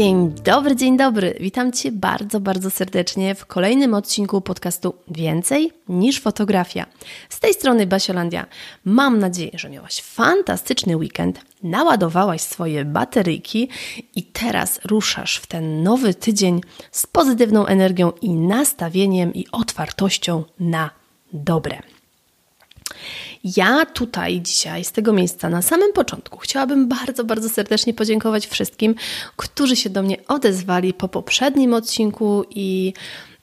Dzień dobry, dzień dobry. Witam Cię bardzo, bardzo serdecznie w kolejnym odcinku podcastu Więcej niż fotografia. Z tej strony Basiolandia. Mam nadzieję, że miałaś fantastyczny weekend, naładowałaś swoje bateryjki i teraz ruszasz w ten nowy tydzień z pozytywną energią i nastawieniem i otwartością na dobre. Ja tutaj dzisiaj z tego miejsca na samym początku chciałabym bardzo, bardzo serdecznie podziękować wszystkim, którzy się do mnie odezwali po poprzednim odcinku i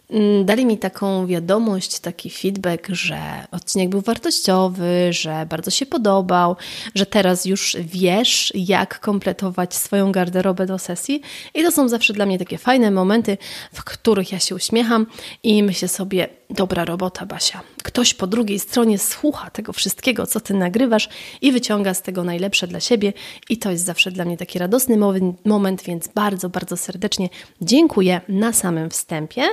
Mm, dali mi taką wiadomość, taki feedback, że odcinek był wartościowy, że bardzo się podobał, że teraz już wiesz, jak kompletować swoją garderobę do sesji. I to są zawsze dla mnie takie fajne momenty, w których ja się uśmiecham i myślę sobie, dobra robota, Basia. Ktoś po drugiej stronie słucha tego wszystkiego, co ty nagrywasz i wyciąga z tego najlepsze dla siebie. I to jest zawsze dla mnie taki radosny moment, więc bardzo, bardzo serdecznie dziękuję na samym wstępie.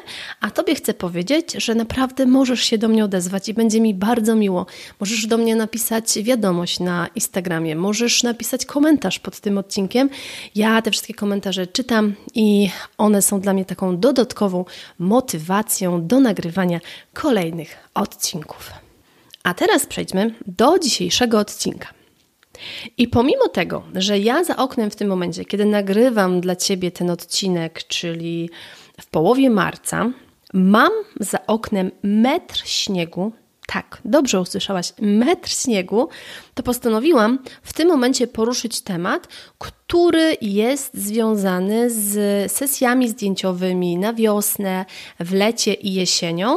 A Tobie chcę powiedzieć, że naprawdę możesz się do mnie odezwać i będzie mi bardzo miło. Możesz do mnie napisać wiadomość na Instagramie, możesz napisać komentarz pod tym odcinkiem. Ja te wszystkie komentarze czytam i one są dla mnie taką dodatkową motywacją do nagrywania kolejnych odcinków. A teraz przejdźmy do dzisiejszego odcinka. I pomimo tego, że ja za oknem w tym momencie, kiedy nagrywam dla Ciebie ten odcinek, czyli w połowie marca, Mam za oknem metr śniegu. Tak, dobrze usłyszałaś, metr śniegu. To postanowiłam w tym momencie poruszyć temat, który jest związany z sesjami zdjęciowymi na wiosnę, w lecie i jesienią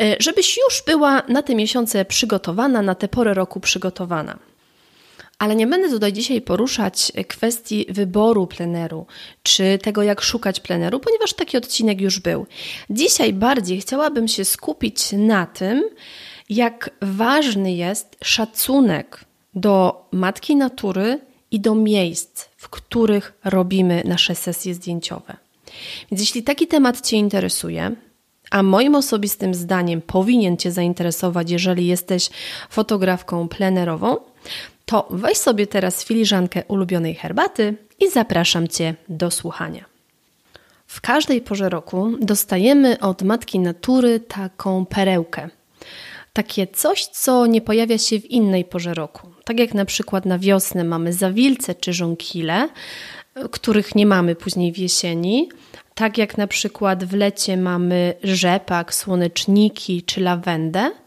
e, żebyś już była na te miesiące przygotowana, na tę porę roku przygotowana. Ale nie będę tutaj dzisiaj poruszać kwestii wyboru pleneru, czy tego, jak szukać pleneru, ponieważ taki odcinek już był. Dzisiaj bardziej chciałabym się skupić na tym, jak ważny jest szacunek do matki natury i do miejsc, w których robimy nasze sesje zdjęciowe. Więc jeśli taki temat Cię interesuje, a moim osobistym zdaniem powinien Cię zainteresować, jeżeli jesteś fotografką plenerową, to weź sobie teraz filiżankę ulubionej herbaty i zapraszam Cię do słuchania. W każdej porze roku dostajemy od Matki Natury taką perełkę. Takie coś, co nie pojawia się w innej porze roku. Tak jak na przykład na wiosnę mamy zawilce czy żonkile, których nie mamy później w jesieni. Tak jak na przykład w lecie mamy rzepak, słoneczniki czy lawendę –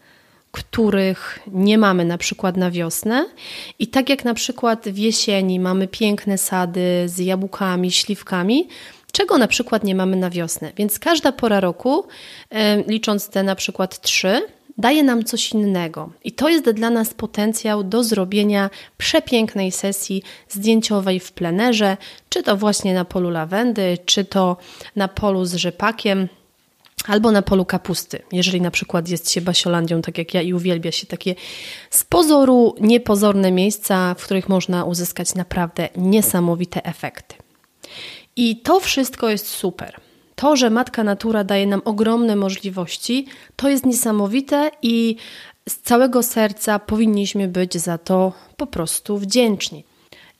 których nie mamy na przykład na wiosnę. I tak jak na przykład w jesieni mamy piękne sady z jabłkami, śliwkami, czego na przykład nie mamy na wiosnę. Więc każda pora roku, licząc te na przykład trzy, daje nam coś innego. I to jest dla nas potencjał do zrobienia przepięknej sesji zdjęciowej w plenerze, czy to właśnie na polu lawendy, czy to na polu z rzepakiem, albo na polu kapusty, jeżeli na przykład jest się Basiolandią, tak jak ja i uwielbia się takie z pozoru niepozorne miejsca, w których można uzyskać naprawdę niesamowite efekty. I to wszystko jest super. To, że Matka Natura daje nam ogromne możliwości, to jest niesamowite i z całego serca powinniśmy być za to po prostu wdzięczni.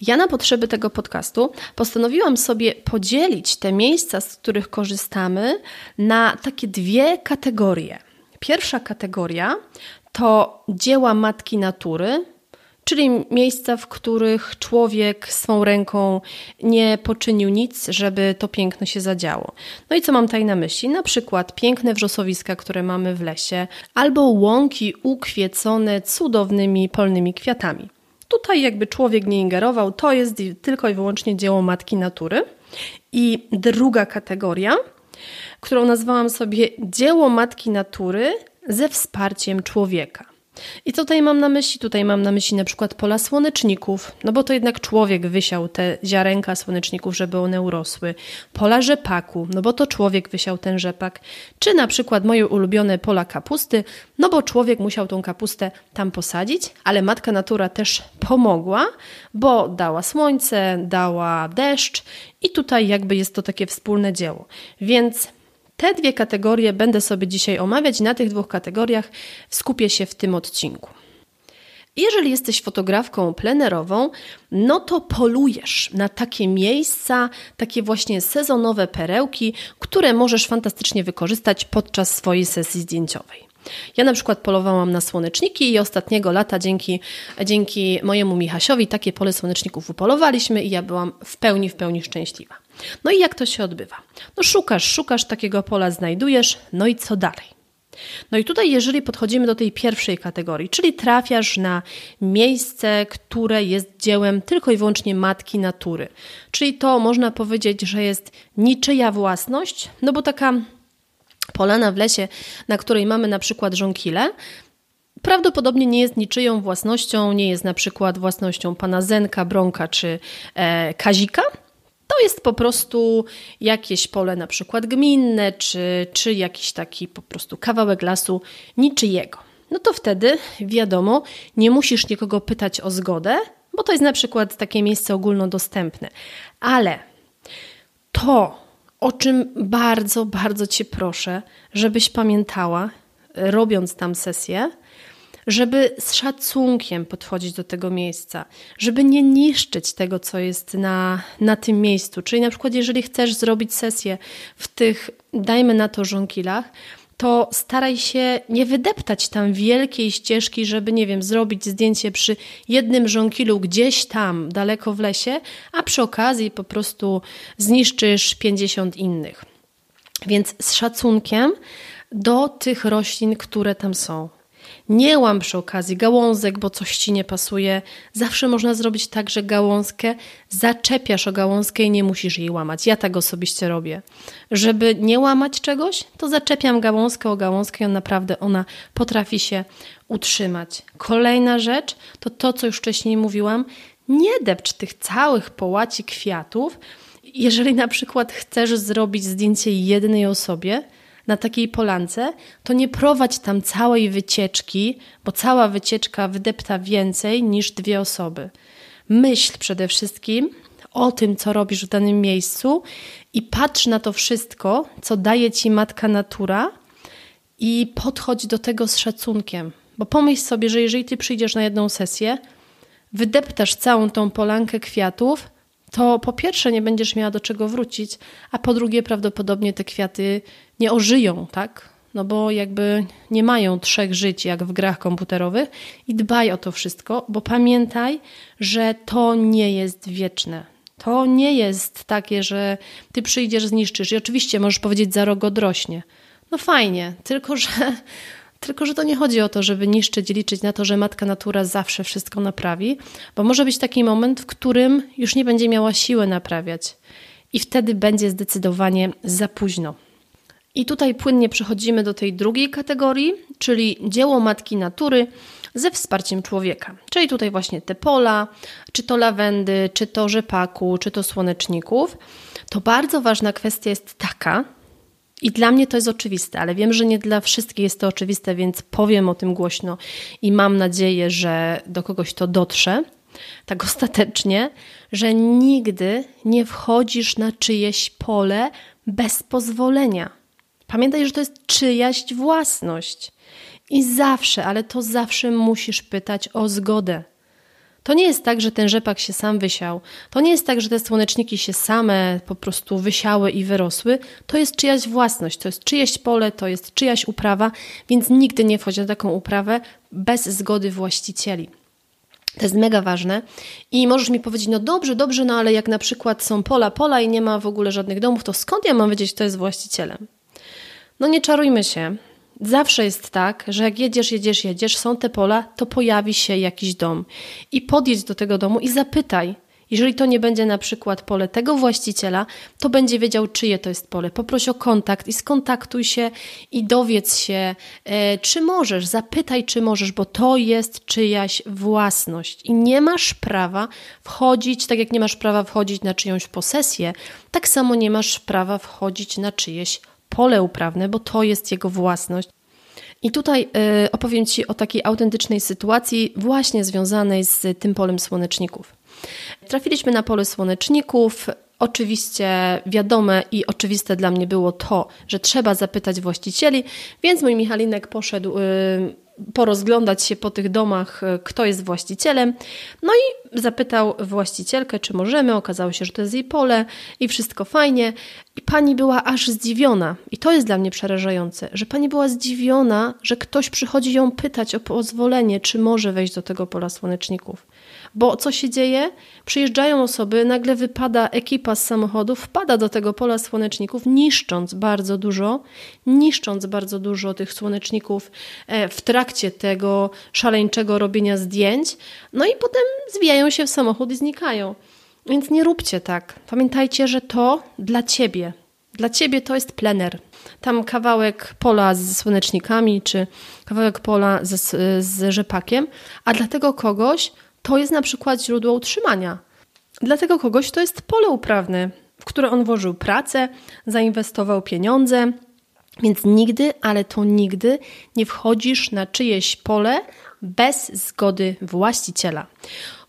Ja na potrzeby tego podcastu postanowiłam sobie podzielić te miejsca, z których korzystamy, na takie dwie kategorie. Pierwsza kategoria to dzieła matki natury, czyli miejsca, w których człowiek swą ręką nie poczynił nic, żeby to piękno się zadziało. No i co mam tutaj na myśli? Na przykład piękne wrzosowiska, które mamy w lesie, albo łąki ukwiecone cudownymi polnymi kwiatami. Tutaj jakby człowiek nie ingerował, to jest tylko i wyłącznie dzieło matki natury. I druga kategoria, którą nazwałam sobie dzieło matki natury ze wsparciem człowieka. I tutaj mam na myśli, tutaj mam na myśli na przykład pola słoneczników, no bo to jednak człowiek wysiał te ziarenka słoneczników, żeby one urosły. Pola rzepaku, no bo to człowiek wysiał ten rzepak. Czy na przykład moje ulubione pola kapusty, no bo człowiek musiał tą kapustę tam posadzić, ale matka natura też pomogła, bo dała słońce, dała deszcz i tutaj jakby jest to takie wspólne dzieło. Więc te dwie kategorie będę sobie dzisiaj omawiać na tych dwóch kategoriach skupię się w tym odcinku. Jeżeli jesteś fotografką plenerową, no to polujesz na takie miejsca, takie właśnie sezonowe perełki, które możesz fantastycznie wykorzystać podczas swojej sesji zdjęciowej. Ja na przykład polowałam na słoneczniki i ostatniego lata dzięki, dzięki mojemu Michasiowi takie pole słoneczników upolowaliśmy i ja byłam w pełni, w pełni szczęśliwa. No i jak to się odbywa? No szukasz, szukasz takiego pola, znajdujesz, no i co dalej? No i tutaj, jeżeli podchodzimy do tej pierwszej kategorii, czyli trafiasz na miejsce, które jest dziełem tylko i wyłącznie matki natury, czyli to można powiedzieć, że jest niczyja własność, no bo taka polana w lesie, na której mamy na przykład żonkile, prawdopodobnie nie jest niczyją własnością, nie jest na przykład własnością pana Zenka, Bronka czy e, Kazika. To jest po prostu jakieś pole na przykład gminne, czy, czy jakiś taki po prostu kawałek lasu niczyjego. No to wtedy wiadomo, nie musisz nikogo pytać o zgodę, bo to jest na przykład takie miejsce ogólnodostępne. Ale to, o czym bardzo, bardzo Cię proszę, żebyś pamiętała, robiąc tam sesję, żeby z szacunkiem podchodzić do tego miejsca, żeby nie niszczyć tego, co jest na, na tym miejscu. Czyli na przykład, jeżeli chcesz zrobić sesję w tych, dajmy na to, żonkilach, to staraj się nie wydeptać tam wielkiej ścieżki, żeby, nie wiem, zrobić zdjęcie przy jednym żonkilu gdzieś tam daleko w lesie, a przy okazji po prostu zniszczysz 50 innych. Więc z szacunkiem do tych roślin, które tam są. Nie łam przy okazji gałązek, bo coś ci nie pasuje. Zawsze można zrobić tak, że gałązkę zaczepiasz o gałązkę i nie musisz jej łamać. Ja tak osobiście robię. Żeby nie łamać czegoś, to zaczepiam gałązkę o gałązkę i on naprawdę ona potrafi się utrzymać. Kolejna rzecz to to, co już wcześniej mówiłam. Nie depcz tych całych połaci kwiatów. Jeżeli na przykład chcesz zrobić zdjęcie jednej osobie, na takiej polance, to nie prowadź tam całej wycieczki, bo cała wycieczka wydepta więcej niż dwie osoby. Myśl przede wszystkim o tym, co robisz w danym miejscu i patrz na to wszystko, co daje ci matka natura i podchodź do tego z szacunkiem. Bo pomyśl sobie, że jeżeli ty przyjdziesz na jedną sesję, wydeptasz całą tą polankę kwiatów, to po pierwsze nie będziesz miała do czego wrócić, a po drugie prawdopodobnie te kwiaty nie ożyją, tak? No bo jakby nie mają trzech żyć jak w grach komputerowych i dbaj o to wszystko, bo pamiętaj, że to nie jest wieczne. To nie jest takie, że ty przyjdziesz, zniszczysz i oczywiście możesz powiedzieć za rok odrośnie. No fajnie, tylko że tylko, że to nie chodzi o to, żeby niszczyć, liczyć na to, że matka natura zawsze wszystko naprawi, bo może być taki moment, w którym już nie będzie miała siły naprawiać i wtedy będzie zdecydowanie za późno. I tutaj płynnie przechodzimy do tej drugiej kategorii, czyli dzieło matki natury ze wsparciem człowieka. Czyli tutaj właśnie te pola, czy to lawendy, czy to rzepaku, czy to słoneczników. To bardzo ważna kwestia jest taka, i dla mnie to jest oczywiste, ale wiem, że nie dla wszystkich jest to oczywiste, więc powiem o tym głośno i mam nadzieję, że do kogoś to dotrze, tak ostatecznie, że nigdy nie wchodzisz na czyjeś pole bez pozwolenia. Pamiętaj, że to jest czyjaś własność. I zawsze, ale to zawsze musisz pytać o zgodę. To nie jest tak, że ten rzepak się sam wysiał. To nie jest tak, że te słoneczniki się same po prostu wysiały i wyrosły. To jest czyjaś własność, to jest czyjeś pole, to jest czyjaś uprawa, więc nigdy nie wchodź na taką uprawę bez zgody właścicieli. To jest mega ważne. I możesz mi powiedzieć, no dobrze, dobrze, no ale jak na przykład są pola, pola i nie ma w ogóle żadnych domów, to skąd ja mam wiedzieć, kto jest właścicielem? No nie czarujmy się. Zawsze jest tak, że jak jedziesz, jedziesz, jedziesz, są te pola, to pojawi się jakiś dom. I podjedź do tego domu i zapytaj, jeżeli to nie będzie na przykład pole tego właściciela, to będzie wiedział, czyje to jest pole. Poproś o kontakt i skontaktuj się i dowiedz się, e, czy możesz, zapytaj, czy możesz, bo to jest czyjaś własność i nie masz prawa wchodzić, tak jak nie masz prawa wchodzić na czyjąś posesję, tak samo nie masz prawa wchodzić na czyjeś pole uprawne, bo to jest jego własność. I tutaj y, opowiem Ci o takiej autentycznej sytuacji, właśnie związanej z tym polem słoneczników. Trafiliśmy na pole słoneczników. Oczywiście wiadome i oczywiste dla mnie było to, że trzeba zapytać właścicieli, więc mój Michalinek poszedł. Y, porozglądać się po tych domach, y, kto jest właścicielem. No i zapytał właścicielkę, czy możemy. Okazało się, że to jest jej pole i wszystko fajnie. I pani była aż zdziwiona. I to jest dla mnie przerażające, że pani była zdziwiona, że ktoś przychodzi ją pytać o pozwolenie, czy może wejść do tego pola słoneczników. Bo co się dzieje? Przyjeżdżają osoby, nagle wypada ekipa z samochodów, wpada do tego pola słoneczników, niszcząc bardzo dużo, niszcząc bardzo dużo tych słoneczników e, w trakcie tego szaleńczego robienia zdjęć, no i potem zwijają się w samochód i znikają. Więc nie róbcie tak. Pamiętajcie, że to dla ciebie. Dla ciebie to jest plener. Tam kawałek pola z słonecznikami, czy kawałek pola z, z rzepakiem, a dla tego kogoś to jest na przykład źródło utrzymania. Dlatego kogoś to jest pole uprawne, w które on włożył pracę, zainwestował pieniądze, więc nigdy, ale to nigdy nie wchodzisz na czyjeś pole bez zgody właściciela.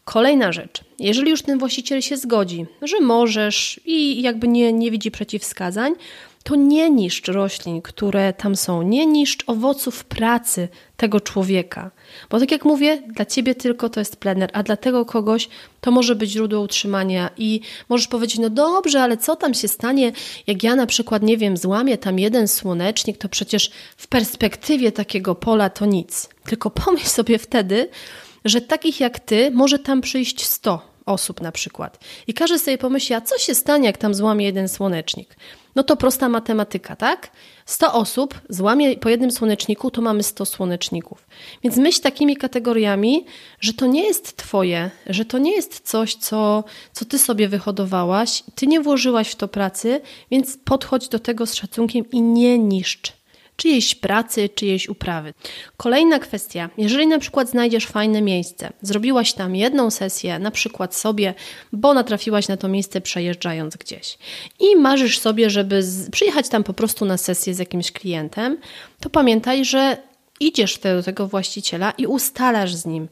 Kolejna rzecz. Jeżeli już ten właściciel się zgodzi, że możesz i jakby nie, nie widzi przeciwwskazań, to nie niszcz roślin, które tam są, nie niszcz owoców pracy tego człowieka. Bo tak jak mówię, dla ciebie tylko to jest plener, a dla tego kogoś to może być źródło utrzymania i możesz powiedzieć, no dobrze, ale co tam się stanie, jak ja na przykład, nie wiem, złamię tam jeden słonecznik, to przecież w perspektywie takiego pola to nic. Tylko pomyśl sobie wtedy, że takich jak ty może tam przyjść 100 osób na przykład. I każdy sobie pomyśli, a co się stanie, jak tam złamie jeden słonecznik? No to prosta matematyka, tak? 100 osób złamie po jednym słoneczniku, to mamy 100 słoneczników. Więc myśl takimi kategoriami, że to nie jest twoje, że to nie jest coś, co, co ty sobie wyhodowałaś, ty nie włożyłaś w to pracy, więc podchodź do tego z szacunkiem i nie niszcz czyjejś pracy, czyjejś uprawy. Kolejna kwestia, jeżeli na przykład znajdziesz fajne miejsce, zrobiłaś tam jedną sesję, na przykład sobie, bo natrafiłaś na to miejsce przejeżdżając gdzieś i marzysz sobie, żeby przyjechać tam po prostu na sesję z jakimś klientem, to pamiętaj, że idziesz wtedy do tego właściciela i ustalasz z nim,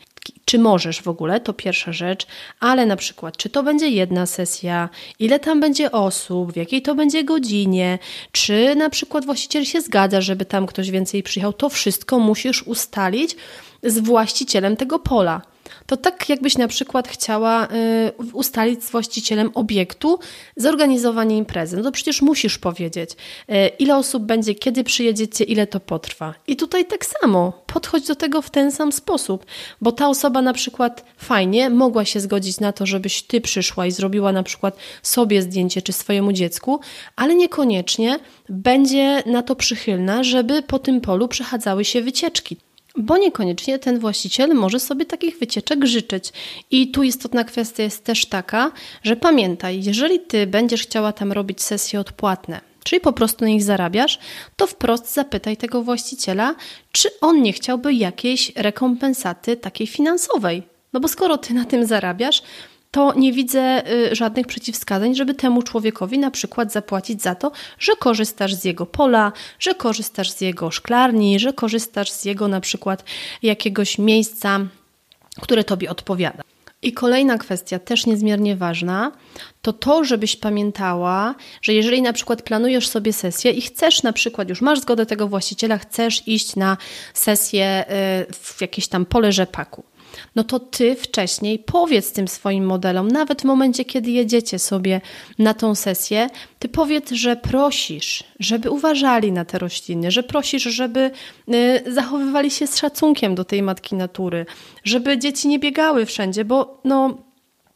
czy możesz w ogóle, to pierwsza rzecz, ale na przykład, czy to będzie jedna sesja, ile tam będzie osób, w jakiej to będzie godzinie, czy na przykład właściciel się zgadza, żeby tam ktoś więcej przyjechał, to wszystko musisz ustalić z właścicielem tego pola to tak jakbyś na przykład chciała y, ustalić z właścicielem obiektu zorganizowanie imprezy. No to przecież musisz powiedzieć, y, ile osób będzie, kiedy przyjedziecie, ile to potrwa. I tutaj tak samo, podchodź do tego w ten sam sposób, bo ta osoba na przykład fajnie mogła się zgodzić na to, żebyś ty przyszła i zrobiła na przykład sobie zdjęcie czy swojemu dziecku, ale niekoniecznie będzie na to przychylna, żeby po tym polu przechadzały się wycieczki bo niekoniecznie ten właściciel może sobie takich wycieczek życzyć. I tu istotna kwestia jest też taka, że pamiętaj, jeżeli ty będziesz chciała tam robić sesje odpłatne, czyli po prostu na nich zarabiasz, to wprost zapytaj tego właściciela, czy on nie chciałby jakiejś rekompensaty takiej finansowej. No bo skoro ty na tym zarabiasz, to nie widzę y, żadnych przeciwwskazań, żeby temu człowiekowi na przykład zapłacić za to, że korzystasz z jego pola, że korzystasz z jego szklarni, że korzystasz z jego na przykład jakiegoś miejsca, które tobie odpowiada. I kolejna kwestia, też niezmiernie ważna, to to, żebyś pamiętała, że jeżeli na przykład planujesz sobie sesję i chcesz na przykład, już masz zgodę tego właściciela, chcesz iść na sesję y, w jakieś tam pole rzepaku no to ty wcześniej powiedz tym swoim modelom, nawet w momencie, kiedy jedziecie sobie na tą sesję, ty powiedz, że prosisz, żeby uważali na te rośliny, że prosisz, żeby y, zachowywali się z szacunkiem do tej matki natury, żeby dzieci nie biegały wszędzie, bo no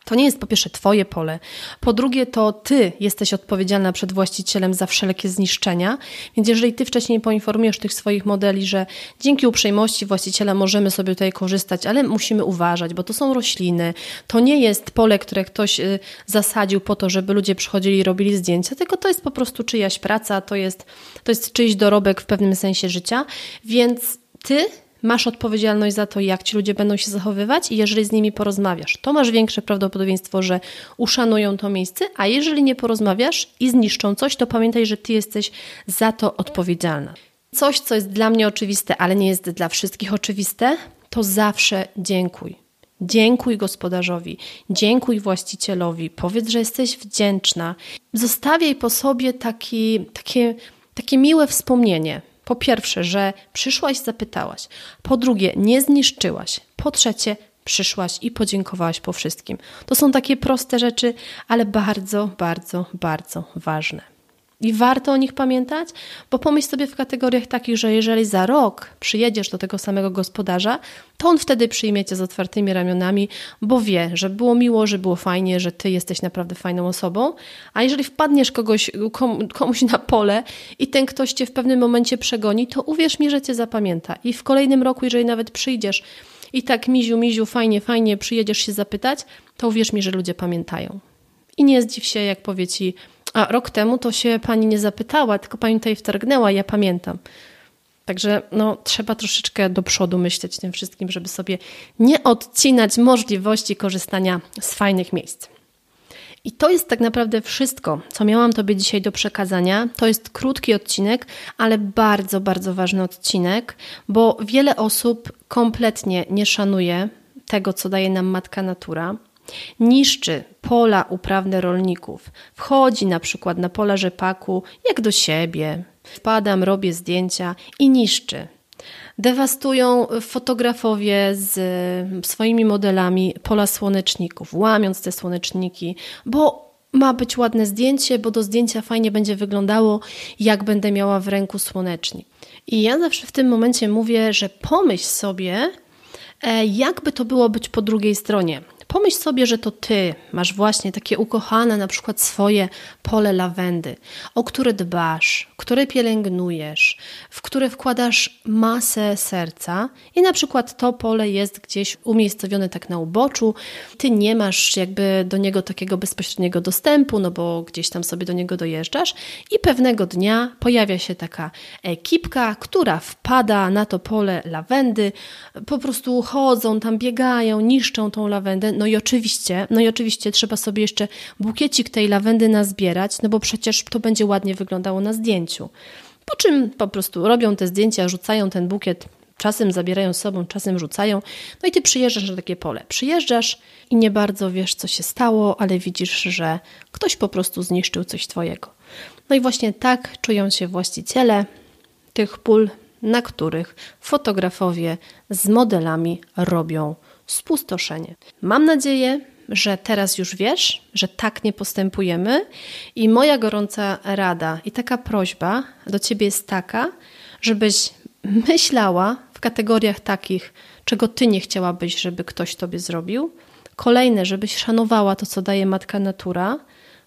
To nie jest po pierwsze Twoje pole, po drugie to Ty jesteś odpowiedzialna przed właścicielem za wszelkie zniszczenia, więc jeżeli Ty wcześniej poinformujesz tych swoich modeli, że dzięki uprzejmości właściciela możemy sobie tutaj korzystać, ale musimy uważać, bo to są rośliny, to nie jest pole, które ktoś y, zasadził po to, żeby ludzie przychodzili i robili zdjęcia, tylko to jest po prostu czyjaś praca, to jest, to jest czyjś dorobek w pewnym sensie życia, więc Ty masz odpowiedzialność za to, jak ci ludzie będą się zachowywać i jeżeli z nimi porozmawiasz, to masz większe prawdopodobieństwo, że uszanują to miejsce, a jeżeli nie porozmawiasz i zniszczą coś, to pamiętaj, że ty jesteś za to odpowiedzialna. Coś, co jest dla mnie oczywiste, ale nie jest dla wszystkich oczywiste, to zawsze dziękuj. Dziękuj gospodarzowi, dziękuj właścicielowi, powiedz, że jesteś wdzięczna. Zostawiaj po sobie taki, takie, takie miłe wspomnienie. Po pierwsze, że przyszłaś, zapytałaś. Po drugie, nie zniszczyłaś. Po trzecie, przyszłaś i podziękowałaś po wszystkim. To są takie proste rzeczy, ale bardzo, bardzo, bardzo ważne. I warto o nich pamiętać, bo pomyśl sobie w kategoriach takich, że jeżeli za rok przyjedziesz do tego samego gospodarza, to on wtedy przyjmie cię z otwartymi ramionami, bo wie, że było miło, że było fajnie, że ty jesteś naprawdę fajną osobą. A jeżeli wpadniesz kogoś, komuś na pole i ten ktoś cię w pewnym momencie przegoni, to uwierz mi, że cię zapamięta. I w kolejnym roku, jeżeli nawet przyjdziesz i tak miziu, miziu, fajnie, fajnie przyjedziesz się zapytać, to uwierz mi, że ludzie pamiętają. I nie zdziw się, jak powie ci, a rok temu to się pani nie zapytała, tylko pani tutaj wtargnęła, ja pamiętam. Także no, trzeba troszeczkę do przodu myśleć tym wszystkim, żeby sobie nie odcinać możliwości korzystania z fajnych miejsc. I to jest tak naprawdę wszystko, co miałam Tobie dzisiaj do przekazania. To jest krótki odcinek, ale bardzo, bardzo ważny odcinek, bo wiele osób kompletnie nie szanuje tego, co daje nam matka natura niszczy pola uprawne rolników. Wchodzi na przykład na pola rzepaku, jak do siebie. Wpadam, robię zdjęcia i niszczy. Dewastują fotografowie z swoimi modelami pola słoneczników, łamiąc te słoneczniki, bo ma być ładne zdjęcie, bo do zdjęcia fajnie będzie wyglądało, jak będę miała w ręku słonecznik. I ja zawsze w tym momencie mówię, że pomyśl sobie, e, jakby to było być po drugiej stronie. Pomyśl sobie, że to ty masz właśnie takie ukochane na przykład swoje pole lawendy, o które dbasz, które pielęgnujesz, w które wkładasz masę serca i na przykład to pole jest gdzieś umiejscowione tak na uboczu, ty nie masz jakby do niego takiego bezpośredniego dostępu, no bo gdzieś tam sobie do niego dojeżdżasz i pewnego dnia pojawia się taka ekipka, która wpada na to pole lawendy, po prostu chodzą tam, biegają, niszczą tą lawendę, no i oczywiście, no i oczywiście trzeba sobie jeszcze bukiecik tej lawendy nazbierać, no bo przecież to będzie ładnie wyglądało na zdjęciu. Po czym po prostu robią te zdjęcia, rzucają ten bukiet, czasem zabierają z sobą, czasem rzucają. No i ty przyjeżdżasz na takie pole. Przyjeżdżasz i nie bardzo wiesz, co się stało, ale widzisz, że ktoś po prostu zniszczył coś twojego. No i właśnie tak czują się właściciele tych pól, na których fotografowie z modelami robią spustoszenie. Mam nadzieję, że teraz już wiesz, że tak nie postępujemy i moja gorąca rada i taka prośba do ciebie jest taka, żebyś myślała w kategoriach takich, czego ty nie chciałabyś, żeby ktoś tobie zrobił. Kolejne, żebyś szanowała to, co daje matka natura,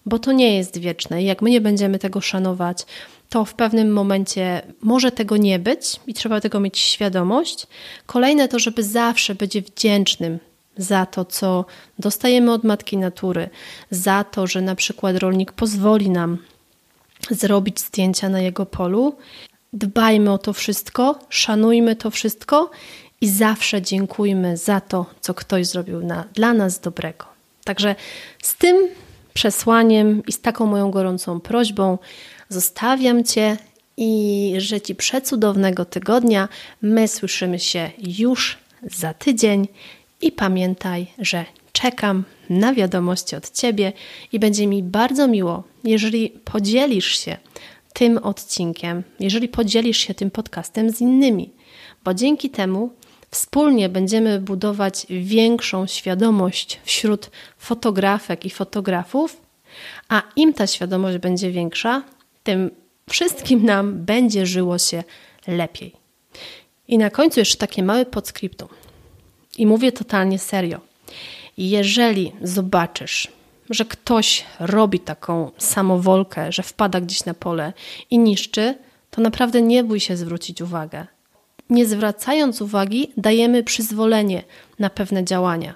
bo to nie jest wieczne. I jak my nie będziemy tego szanować, to w pewnym momencie może tego nie być i trzeba tego mieć świadomość. Kolejne to, żeby zawsze być wdzięcznym za to, co dostajemy od matki natury, za to, że na przykład rolnik pozwoli nam zrobić zdjęcia na jego polu. Dbajmy o to wszystko, szanujmy to wszystko i zawsze dziękujmy za to, co ktoś zrobił na, dla nas dobrego. Także z tym przesłaniem i z taką moją gorącą prośbą Zostawiam Cię i życzę Ci przecudownego tygodnia. My słyszymy się już za tydzień i pamiętaj, że czekam na wiadomości od Ciebie i będzie mi bardzo miło, jeżeli podzielisz się tym odcinkiem, jeżeli podzielisz się tym podcastem z innymi, bo dzięki temu wspólnie będziemy budować większą świadomość wśród fotografek i fotografów, a im ta świadomość będzie większa, tym wszystkim nam będzie żyło się lepiej. I na końcu jeszcze takie małe podskryptum. I mówię totalnie serio. Jeżeli zobaczysz, że ktoś robi taką samowolkę, że wpada gdzieś na pole i niszczy, to naprawdę nie bój się zwrócić uwagę. Nie zwracając uwagi, dajemy przyzwolenie na pewne działania.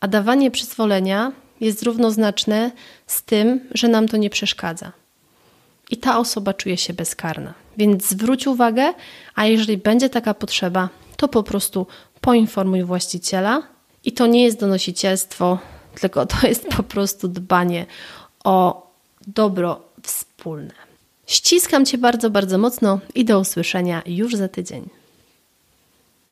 A dawanie przyzwolenia jest równoznaczne z tym, że nam to nie przeszkadza. I ta osoba czuje się bezkarna. Więc zwróć uwagę, a jeżeli będzie taka potrzeba, to po prostu poinformuj właściciela. I to nie jest donosicielstwo, tylko to jest po prostu dbanie o dobro wspólne. Ściskam Cię bardzo, bardzo mocno i do usłyszenia już za tydzień.